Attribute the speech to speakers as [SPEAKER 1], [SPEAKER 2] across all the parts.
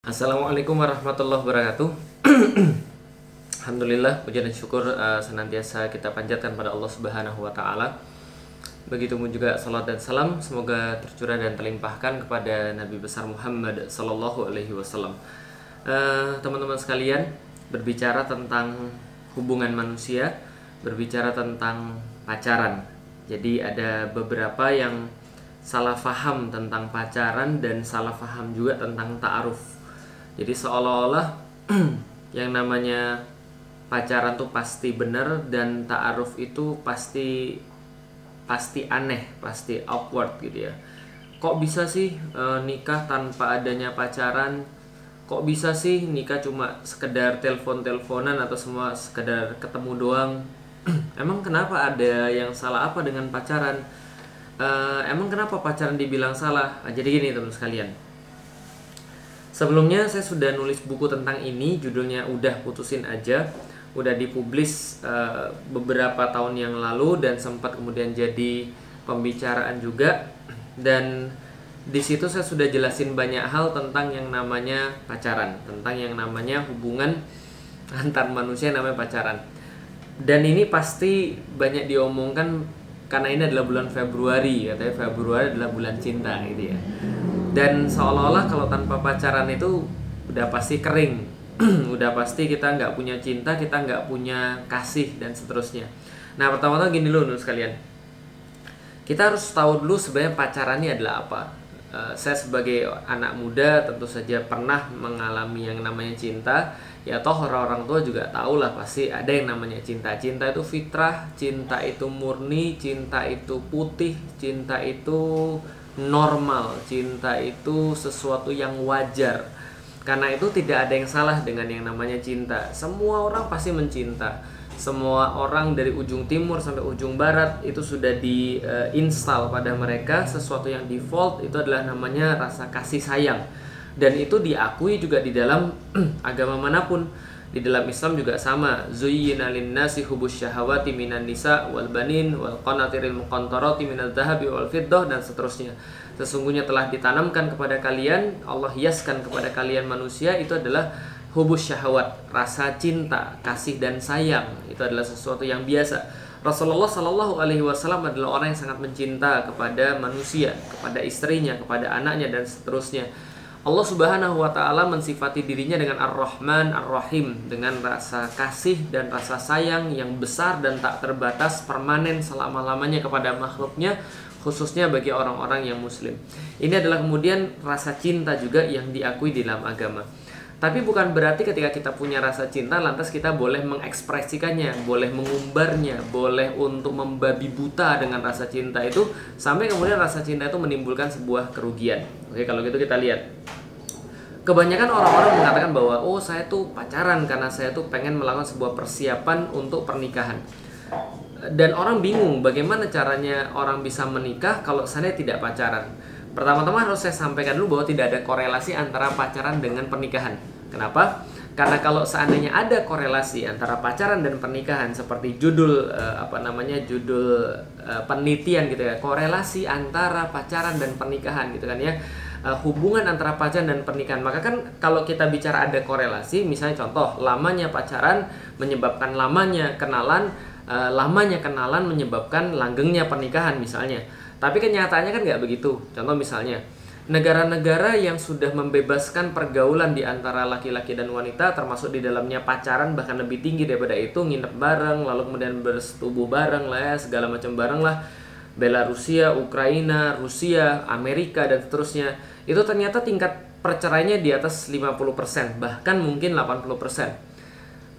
[SPEAKER 1] Assalamualaikum warahmatullahi wabarakatuh. Alhamdulillah puji dan syukur uh, senantiasa kita panjatkan pada Allah Subhanahu wa taala. Begitupun juga salat dan salam semoga tercurah dan terlimpahkan kepada Nabi besar Muhammad sallallahu alaihi wasallam. Uh, teman-teman sekalian, berbicara tentang hubungan manusia, berbicara tentang pacaran. Jadi ada beberapa yang salah faham tentang pacaran dan salah faham juga tentang ta'aruf jadi seolah-olah yang namanya pacaran tuh pasti benar dan ta'aruf itu pasti pasti aneh, pasti awkward gitu ya. Kok bisa sih e, nikah tanpa adanya pacaran? Kok bisa sih nikah cuma sekedar telepon-teleponan atau semua sekedar ketemu doang? emang kenapa ada yang salah apa dengan pacaran? E, emang kenapa pacaran dibilang salah? Nah, jadi gini teman sekalian Sebelumnya saya sudah nulis buku tentang ini, judulnya Udah Putusin Aja. Udah dipublis uh, beberapa tahun yang lalu dan sempat kemudian jadi pembicaraan juga. Dan di situ saya sudah jelasin banyak hal tentang yang namanya pacaran, tentang yang namanya hubungan antar manusia yang namanya pacaran. Dan ini pasti banyak diomongkan karena ini adalah bulan Februari, katanya Februari adalah bulan cinta gitu ya dan seolah-olah kalau tanpa pacaran itu udah pasti kering. Udah pasti kita nggak punya cinta kita nggak punya kasih dan seterusnya. Nah pertama-tama gini dulu sekalian kita harus tahu dulu sebenarnya pacaran ini adalah apa. Uh, saya sebagai anak muda tentu saja pernah mengalami yang namanya cinta. Ya toh orang-orang tua juga tahu lah pasti ada yang namanya cinta. Cinta itu fitrah cinta itu murni cinta itu putih cinta itu normal, cinta itu sesuatu yang wajar. Karena itu tidak ada yang salah dengan yang namanya cinta. Semua orang pasti mencinta. Semua orang dari ujung timur sampai ujung barat itu sudah diinstal pada mereka sesuatu yang default itu adalah namanya rasa kasih sayang. Dan itu diakui juga di dalam agama mana pun di dalam Islam juga sama. Zuyyina linnasi hubus syahawati minan nisa wal banin wal qanatiril muqantarati minadz zahabi wal fiddah dan seterusnya. Sesungguhnya telah ditanamkan kepada kalian Allah hiaskan kepada kalian manusia itu adalah hubus syahwat rasa cinta kasih dan sayang. Itu adalah sesuatu yang biasa. Rasulullah Shallallahu Alaihi Wasallam adalah orang yang sangat mencinta kepada manusia, kepada istrinya, kepada anaknya dan seterusnya. Allah Subhanahu wa taala mensifati dirinya dengan Ar-Rahman Ar-Rahim dengan rasa kasih dan rasa sayang yang besar dan tak terbatas permanen selama-lamanya kepada makhluknya khususnya bagi orang-orang yang muslim. Ini adalah kemudian rasa cinta juga yang diakui di dalam agama. Tapi bukan berarti ketika kita punya rasa cinta lantas kita boleh mengekspresikannya, boleh mengumbarnya, boleh untuk membabi buta dengan rasa cinta itu sampai kemudian rasa cinta itu menimbulkan sebuah kerugian. Oke, kalau gitu kita lihat. Kebanyakan orang-orang mengatakan bahwa oh saya tuh pacaran karena saya tuh pengen melakukan sebuah persiapan untuk pernikahan. Dan orang bingung bagaimana caranya orang bisa menikah kalau saya tidak pacaran Pertama-tama harus saya sampaikan dulu bahwa tidak ada korelasi antara pacaran dengan pernikahan. Kenapa? Karena kalau seandainya ada korelasi antara pacaran dan pernikahan seperti judul uh, apa namanya judul uh, penelitian gitu ya, korelasi antara pacaran dan pernikahan gitu kan ya. Uh, hubungan antara pacaran dan pernikahan. Maka kan kalau kita bicara ada korelasi, misalnya contoh lamanya pacaran menyebabkan lamanya kenalan, uh, lamanya kenalan menyebabkan langgengnya pernikahan misalnya tapi kenyataannya kan nggak begitu. Contoh misalnya, negara-negara yang sudah membebaskan pergaulan di antara laki-laki dan wanita, termasuk di dalamnya pacaran bahkan lebih tinggi daripada itu, nginep bareng, lalu kemudian bersetubuh bareng lah ya, segala macam bareng lah. Belarusia, Ukraina, Rusia, Amerika dan seterusnya. Itu ternyata tingkat perceraiannya di atas 50%, bahkan mungkin 80%.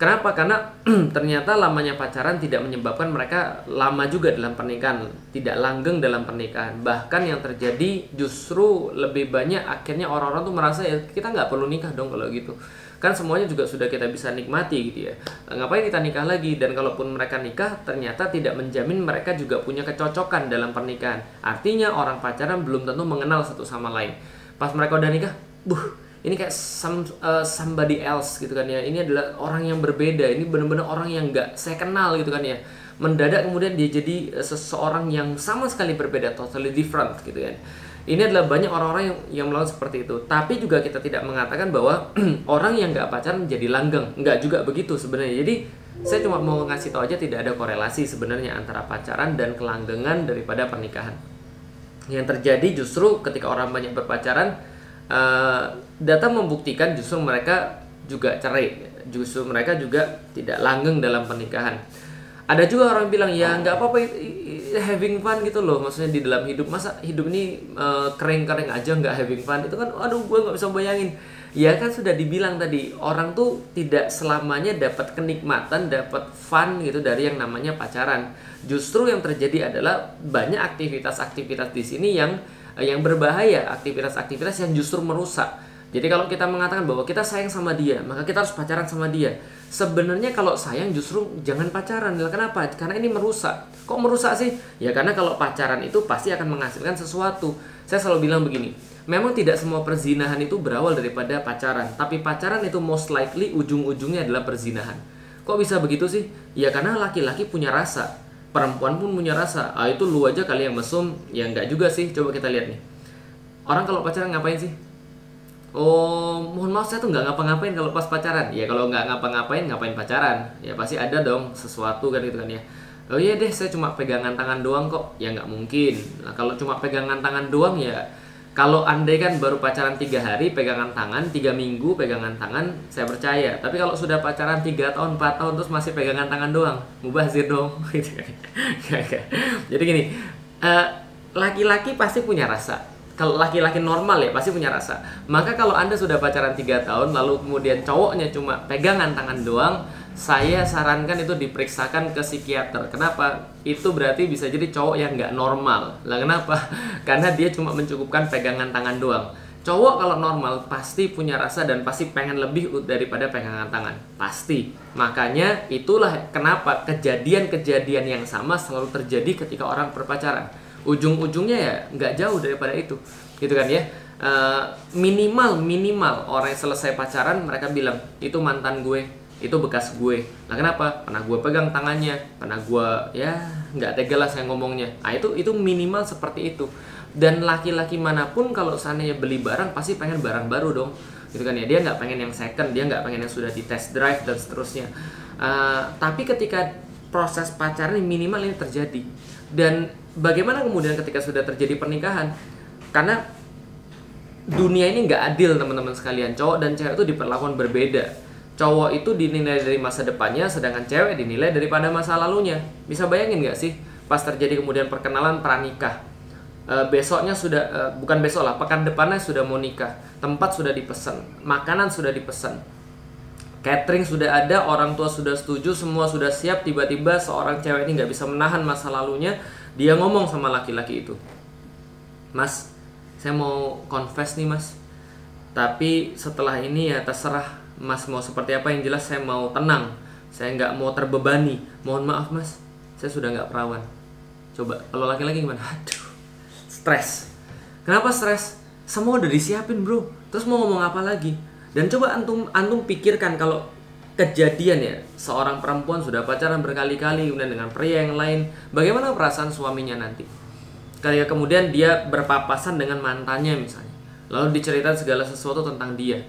[SPEAKER 1] Kenapa? Karena ternyata lamanya pacaran tidak menyebabkan mereka lama juga dalam pernikahan, tidak langgeng dalam pernikahan. Bahkan yang terjadi justru lebih banyak akhirnya orang-orang tuh merasa ya kita nggak perlu nikah dong kalau gitu. Kan semuanya juga sudah kita bisa nikmati gitu ya. Ngapain kita nikah lagi? Dan kalaupun mereka nikah, ternyata tidak menjamin mereka juga punya kecocokan dalam pernikahan. Artinya orang pacaran belum tentu mengenal satu sama lain. Pas mereka udah nikah, buh ini kayak some, uh, somebody else gitu kan ya. Ini adalah orang yang berbeda. Ini benar-benar orang yang nggak saya kenal gitu kan ya. Mendadak kemudian dia jadi uh, seseorang yang sama sekali berbeda totally different gitu kan. Ini adalah banyak orang-orang yang yang melakukan seperti itu. Tapi juga kita tidak mengatakan bahwa orang yang nggak pacaran menjadi langgeng. Nggak juga begitu sebenarnya. Jadi saya cuma mau ngasih tahu aja tidak ada korelasi sebenarnya antara pacaran dan kelanggengan daripada pernikahan. Yang terjadi justru ketika orang banyak berpacaran uh, data membuktikan justru mereka juga cerai justru mereka juga tidak langgeng dalam pernikahan. Ada juga orang bilang ya nggak apa-apa having fun gitu loh maksudnya di dalam hidup. Masa hidup ini uh, kering-kering aja nggak having fun? Itu kan aduh gue nggak bisa bayangin. Ya kan sudah dibilang tadi orang tuh tidak selamanya dapat kenikmatan dapat fun gitu dari yang namanya pacaran. Justru yang terjadi adalah banyak aktivitas-aktivitas di sini yang yang berbahaya aktivitas-aktivitas yang justru merusak jadi kalau kita mengatakan bahwa kita sayang sama dia, maka kita harus pacaran sama dia. Sebenarnya kalau sayang justru jangan pacaran. Kenapa? Karena ini merusak. Kok merusak sih? Ya karena kalau pacaran itu pasti akan menghasilkan sesuatu. Saya selalu bilang begini, memang tidak semua perzinahan itu berawal daripada pacaran, tapi pacaran itu most likely ujung-ujungnya adalah perzinahan. Kok bisa begitu sih? Ya karena laki-laki punya rasa, perempuan pun punya rasa. Ah itu lu aja kali yang mesum, ya enggak juga sih. Coba kita lihat nih. Orang kalau pacaran ngapain sih? Oh, mohon maaf saya tuh nggak ngapa-ngapain kalau pas pacaran. Ya kalau nggak ngapa-ngapain, ngapain pacaran? Ya pasti ada dong sesuatu kan gitu kan ya. Oh iya deh, saya cuma pegangan tangan doang kok. Ya nggak mungkin. Nah kalau cuma pegangan tangan doang ya, kalau andai kan baru pacaran tiga hari pegangan tangan, tiga minggu pegangan tangan, saya percaya. Tapi kalau sudah pacaran tiga tahun, empat tahun terus masih pegangan tangan doang, mubazir dong. Gitu kan. Jadi gini, eh, laki-laki uh, pasti punya rasa kalau laki-laki normal ya pasti punya rasa. Maka kalau Anda sudah pacaran 3 tahun lalu kemudian cowoknya cuma pegangan tangan doang, saya sarankan itu diperiksakan ke psikiater. Kenapa? Itu berarti bisa jadi cowok yang nggak normal. Lah kenapa? Karena dia cuma mencukupkan pegangan tangan doang. Cowok kalau normal pasti punya rasa dan pasti pengen lebih daripada pegangan tangan. Pasti. Makanya itulah kenapa kejadian-kejadian yang sama selalu terjadi ketika orang berpacaran ujung-ujungnya ya nggak jauh daripada itu. Gitu kan ya? Uh, minimal minimal orang yang selesai pacaran mereka bilang itu mantan gue itu bekas gue. Nah kenapa? Pernah gue pegang tangannya pernah gue ya nggak tega lah saya ngomongnya. Nah itu itu minimal seperti itu. Dan laki-laki mana pun kalau seandainya beli barang pasti pengen barang baru dong. Gitu kan ya? Dia nggak pengen yang second dia nggak pengen yang sudah di test drive dan seterusnya. Uh, tapi ketika proses pacaran minimal ini terjadi dan bagaimana kemudian ketika sudah terjadi pernikahan? Karena dunia ini nggak adil teman-teman sekalian. Cowok dan cewek itu diperlakukan berbeda. Cowok itu dinilai dari masa depannya, sedangkan cewek dinilai daripada masa lalunya. Bisa bayangin nggak sih? Pas terjadi kemudian perkenalan pranikah, e, besoknya sudah e, bukan besok lah, pekan depannya sudah mau nikah, tempat sudah dipesan, makanan sudah dipesan, catering sudah ada, orang tua sudah setuju, semua sudah siap. Tiba-tiba seorang cewek ini nggak bisa menahan masa lalunya, dia ngomong sama laki-laki itu mas saya mau confess nih mas. Tapi setelah ini ya terserah mas mau seperti apa. Yang jelas saya mau tenang. Saya nggak mau terbebani. Mohon maaf mas. Saya sudah nggak perawan. Coba kalau laki-laki gimana? Aduh stres. Kenapa stres? Semua udah disiapin bro. Terus mau ngomong apa lagi dan coba antum antum pikirkan kalau kejadian ya seorang perempuan sudah pacaran berkali-kali kemudian dengan pria yang lain bagaimana perasaan suaminya nanti? Ketika kemudian dia berpapasan dengan mantannya misalnya lalu diceritakan segala sesuatu tentang dia.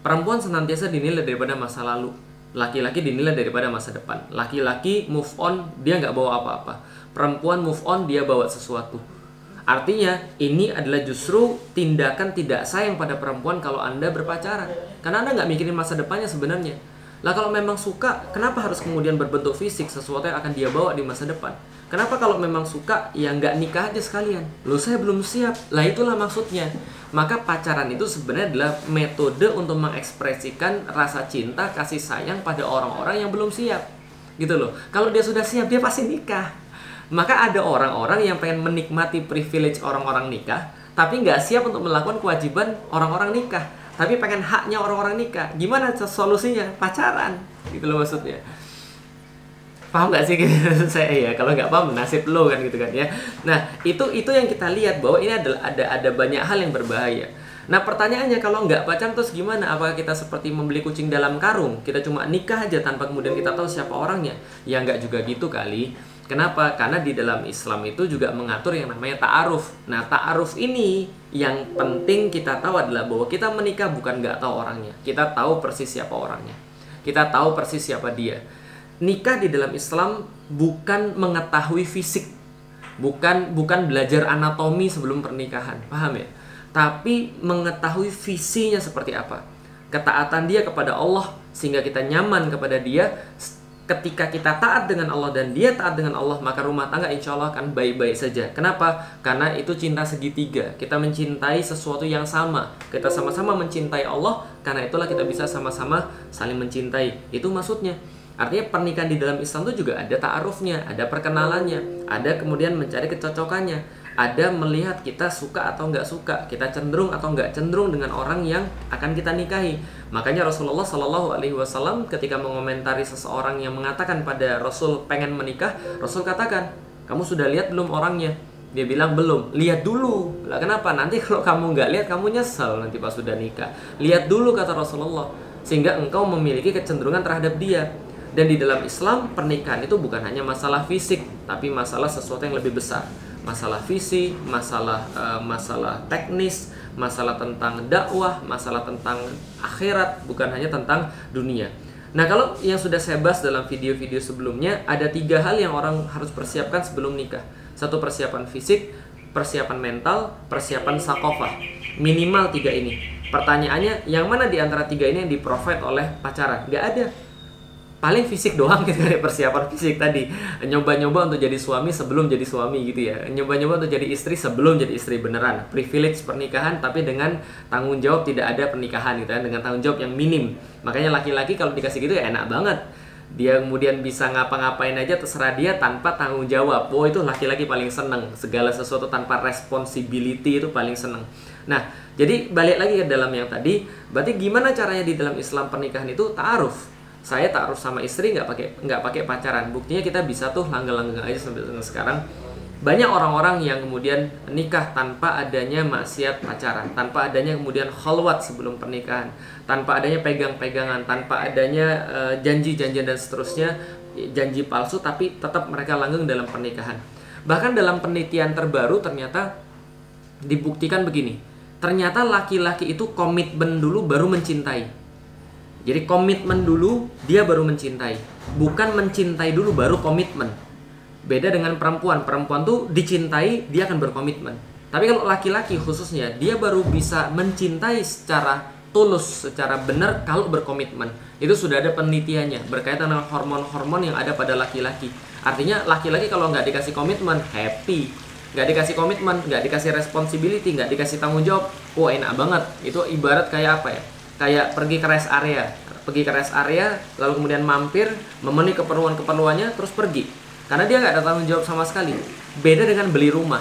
[SPEAKER 1] Perempuan senantiasa dinilai daripada masa lalu. Laki-laki dinilai daripada masa depan. Laki-laki move on dia nggak bawa apa-apa. Perempuan move on dia bawa sesuatu Artinya ini adalah justru tindakan tidak sayang pada perempuan kalau Anda berpacaran. Karena Anda nggak mikirin masa depannya sebenarnya. Lah kalau memang suka, kenapa harus kemudian berbentuk fisik sesuatu yang akan dia bawa di masa depan? Kenapa kalau memang suka, ya nggak nikah aja sekalian? Lo saya belum siap. Lah itulah maksudnya. Maka pacaran itu sebenarnya adalah metode untuk mengekspresikan rasa cinta, kasih sayang pada orang-orang yang belum siap. Gitu loh. Kalau dia sudah siap, dia pasti nikah. Maka ada orang-orang yang pengen menikmati privilege orang-orang nikah, tapi nggak siap untuk melakukan kewajiban orang-orang nikah. Tapi pengen haknya orang-orang nikah. Gimana solusinya? Pacaran gitu loh maksudnya. Paham nggak sih? Saya ya kalau nggak paham nasib lo kan gitu kan ya. Nah itu itu yang kita lihat bahwa ini adalah ada ada banyak hal yang berbahaya. Nah pertanyaannya kalau nggak pacaran terus gimana? Apakah kita seperti membeli kucing dalam karung? Kita cuma nikah aja tanpa kemudian kita tahu siapa orangnya? Ya nggak juga gitu kali Kenapa? Karena di dalam Islam itu juga mengatur yang namanya ta'aruf. Nah, ta'aruf ini yang penting kita tahu adalah bahwa kita menikah bukan nggak tahu orangnya. Kita tahu persis siapa orangnya. Kita tahu persis siapa dia. Nikah di dalam Islam bukan mengetahui fisik. Bukan bukan belajar anatomi sebelum pernikahan. Paham ya? Tapi mengetahui visinya seperti apa. Ketaatan dia kepada Allah sehingga kita nyaman kepada dia ketika kita taat dengan Allah dan dia taat dengan Allah maka rumah tangga insya Allah akan baik-baik saja. Kenapa? karena itu cinta segitiga. Kita mencintai sesuatu yang sama. Kita sama-sama mencintai Allah karena itulah kita bisa sama-sama saling mencintai. Itu maksudnya. Artinya pernikahan di dalam Islam itu juga ada ta'arufnya, ada perkenalannya, ada kemudian mencari kecocokannya ada melihat kita suka atau nggak suka, kita cenderung atau nggak cenderung dengan orang yang akan kita nikahi. Makanya Rasulullah Shallallahu Alaihi Wasallam ketika mengomentari seseorang yang mengatakan pada Rasul pengen menikah, Rasul katakan, kamu sudah lihat belum orangnya? Dia bilang belum. Lihat dulu. Lah kenapa? Nanti kalau kamu nggak lihat, kamu nyesel nanti pas sudah nikah. Lihat dulu kata Rasulullah, sehingga engkau memiliki kecenderungan terhadap dia. Dan di dalam Islam pernikahan itu bukan hanya masalah fisik, tapi masalah sesuatu yang lebih besar masalah visi, masalah uh, masalah teknis, masalah tentang dakwah, masalah tentang akhirat, bukan hanya tentang dunia. Nah, kalau yang sudah saya bahas dalam video-video sebelumnya, ada tiga hal yang orang harus persiapkan sebelum nikah. Satu persiapan fisik, persiapan mental, persiapan sakofah. Minimal tiga ini. Pertanyaannya, yang mana di antara tiga ini yang di-provide oleh pacaran? Gak ada paling fisik doang gitu kan persiapan fisik tadi. Nyoba-nyoba untuk jadi suami sebelum jadi suami gitu ya. Nyoba-nyoba untuk jadi istri sebelum jadi istri beneran. Privilege pernikahan tapi dengan tanggung jawab tidak ada pernikahan gitu kan dengan tanggung jawab yang minim. Makanya laki-laki kalau dikasih gitu ya enak banget. Dia kemudian bisa ngapa-ngapain aja terserah dia tanpa tanggung jawab. Oh itu laki-laki paling seneng. Segala sesuatu tanpa responsibility itu paling seneng. Nah jadi balik lagi ke dalam yang tadi. Berarti gimana caranya di dalam Islam pernikahan itu taaruf saya taruh sama istri nggak pakai nggak pakai pacaran. Buktinya kita bisa tuh langgeng-langgeng aja sampai sekarang. Banyak orang-orang yang kemudian nikah tanpa adanya maksiat pacaran tanpa adanya kemudian khalwat sebelum pernikahan tanpa adanya pegang-pegangan tanpa adanya uh, janji-janjian dan seterusnya janji palsu tapi tetap mereka langgeng dalam pernikahan. Bahkan dalam penelitian terbaru ternyata dibuktikan begini ternyata laki-laki itu komitmen dulu baru mencintai jadi komitmen dulu dia baru mencintai, bukan mencintai dulu baru komitmen. Beda dengan perempuan, perempuan tuh dicintai dia akan berkomitmen. Tapi kalau laki-laki khususnya dia baru bisa mencintai secara tulus, secara benar kalau berkomitmen. Itu sudah ada penelitiannya berkaitan dengan hormon-hormon yang ada pada laki-laki. Artinya laki-laki kalau nggak dikasih komitmen happy, nggak dikasih komitmen, nggak dikasih responsibility, nggak dikasih tanggung jawab, wah enak banget. Itu ibarat kayak apa ya? Kayak pergi ke rest area. Pergi ke rest area lalu kemudian mampir memenuhi keperluan keperluannya terus pergi. Karena dia nggak ada tanggung jawab sama sekali. Beda dengan beli rumah.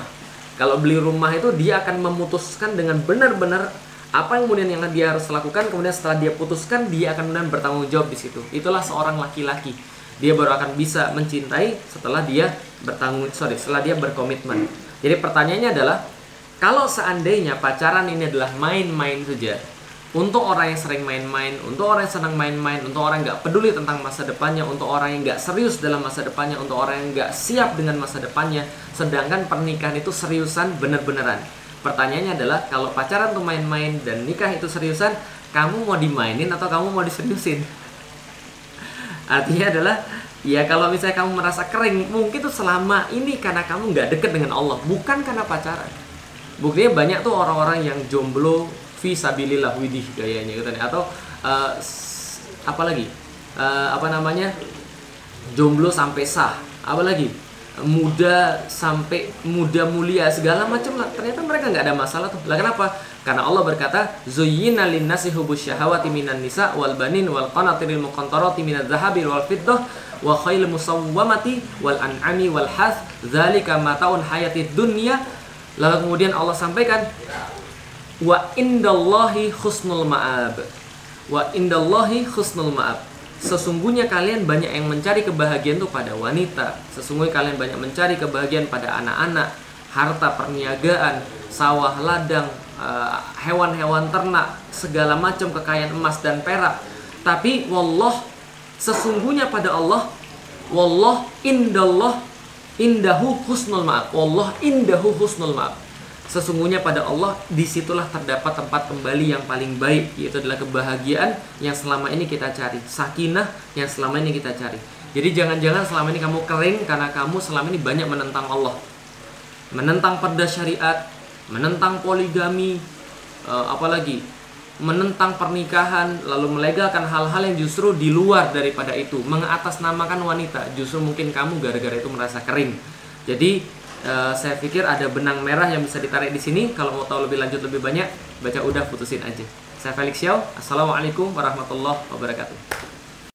[SPEAKER 1] Kalau beli rumah itu dia akan memutuskan dengan benar-benar apa yang kemudian yang dia harus lakukan kemudian setelah dia putuskan dia akan kemudian bertanggung jawab di situ. Itulah seorang laki-laki. Dia baru akan bisa mencintai setelah dia bertanggung sorry setelah dia berkomitmen. Jadi pertanyaannya adalah kalau seandainya pacaran ini adalah main-main saja untuk orang yang sering main-main, untuk orang yang senang main-main, untuk orang yang nggak peduli tentang masa depannya, untuk orang yang nggak serius dalam masa depannya, untuk orang yang nggak siap dengan masa depannya, sedangkan pernikahan itu seriusan bener-beneran. Pertanyaannya adalah kalau pacaran tuh main-main dan nikah itu seriusan, kamu mau dimainin atau kamu mau diseriusin? Artinya adalah ya kalau misalnya kamu merasa kering, mungkin tuh selama ini karena kamu nggak deket dengan Allah, bukan karena pacaran. Buktinya banyak tuh orang-orang yang jomblo visabilillah widih gayanya gitu atau uh, apa lagi? Uh, apa namanya? Jomblo sampai sah. Apa lagi? Muda sampai muda mulia segala macam lah. Ternyata mereka nggak ada masalah tuh. Lah kenapa? Karena Allah berkata zuyyina linnasi hubus syahawati minan nisa wal banin wal qanatiril muqantarati minadz zahabi wal fiddah wa khayl musawwamati wal an'ami wal hath. Dzalika mataun hayatid dunya. Lalu kemudian Allah sampaikan wa indallahi husnul ma'ab. Wa indallahi husnul ma'ab. Sesungguhnya kalian banyak yang mencari kebahagiaan itu pada wanita. Sesungguhnya kalian banyak mencari kebahagiaan pada anak-anak. Harta perniagaan sawah ladang eh, hewan-hewan ternak segala macam kekayaan emas dan perak. Tapi wallah sesungguhnya pada Allah wallah indallah Indahu husnul ma'ab. Allah indahu husnul ma'ab. Sesungguhnya pada Allah di situlah terdapat tempat kembali yang paling baik yaitu adalah kebahagiaan yang selama ini kita cari, sakinah yang selama ini kita cari. Jadi jangan-jangan selama ini kamu kering karena kamu selama ini banyak menentang Allah, menentang perda syariat, menentang poligami, uh, apalagi menentang pernikahan, lalu melegalkan hal-hal yang justru di luar daripada itu, mengatasnamakan wanita. Justru mungkin kamu gara-gara itu merasa kering. Jadi uh, saya pikir ada benang merah yang bisa ditarik di sini. Kalau mau tahu lebih lanjut lebih banyak, baca udah putusin aja. Saya Felix Xiao. Assalamualaikum warahmatullahi wabarakatuh.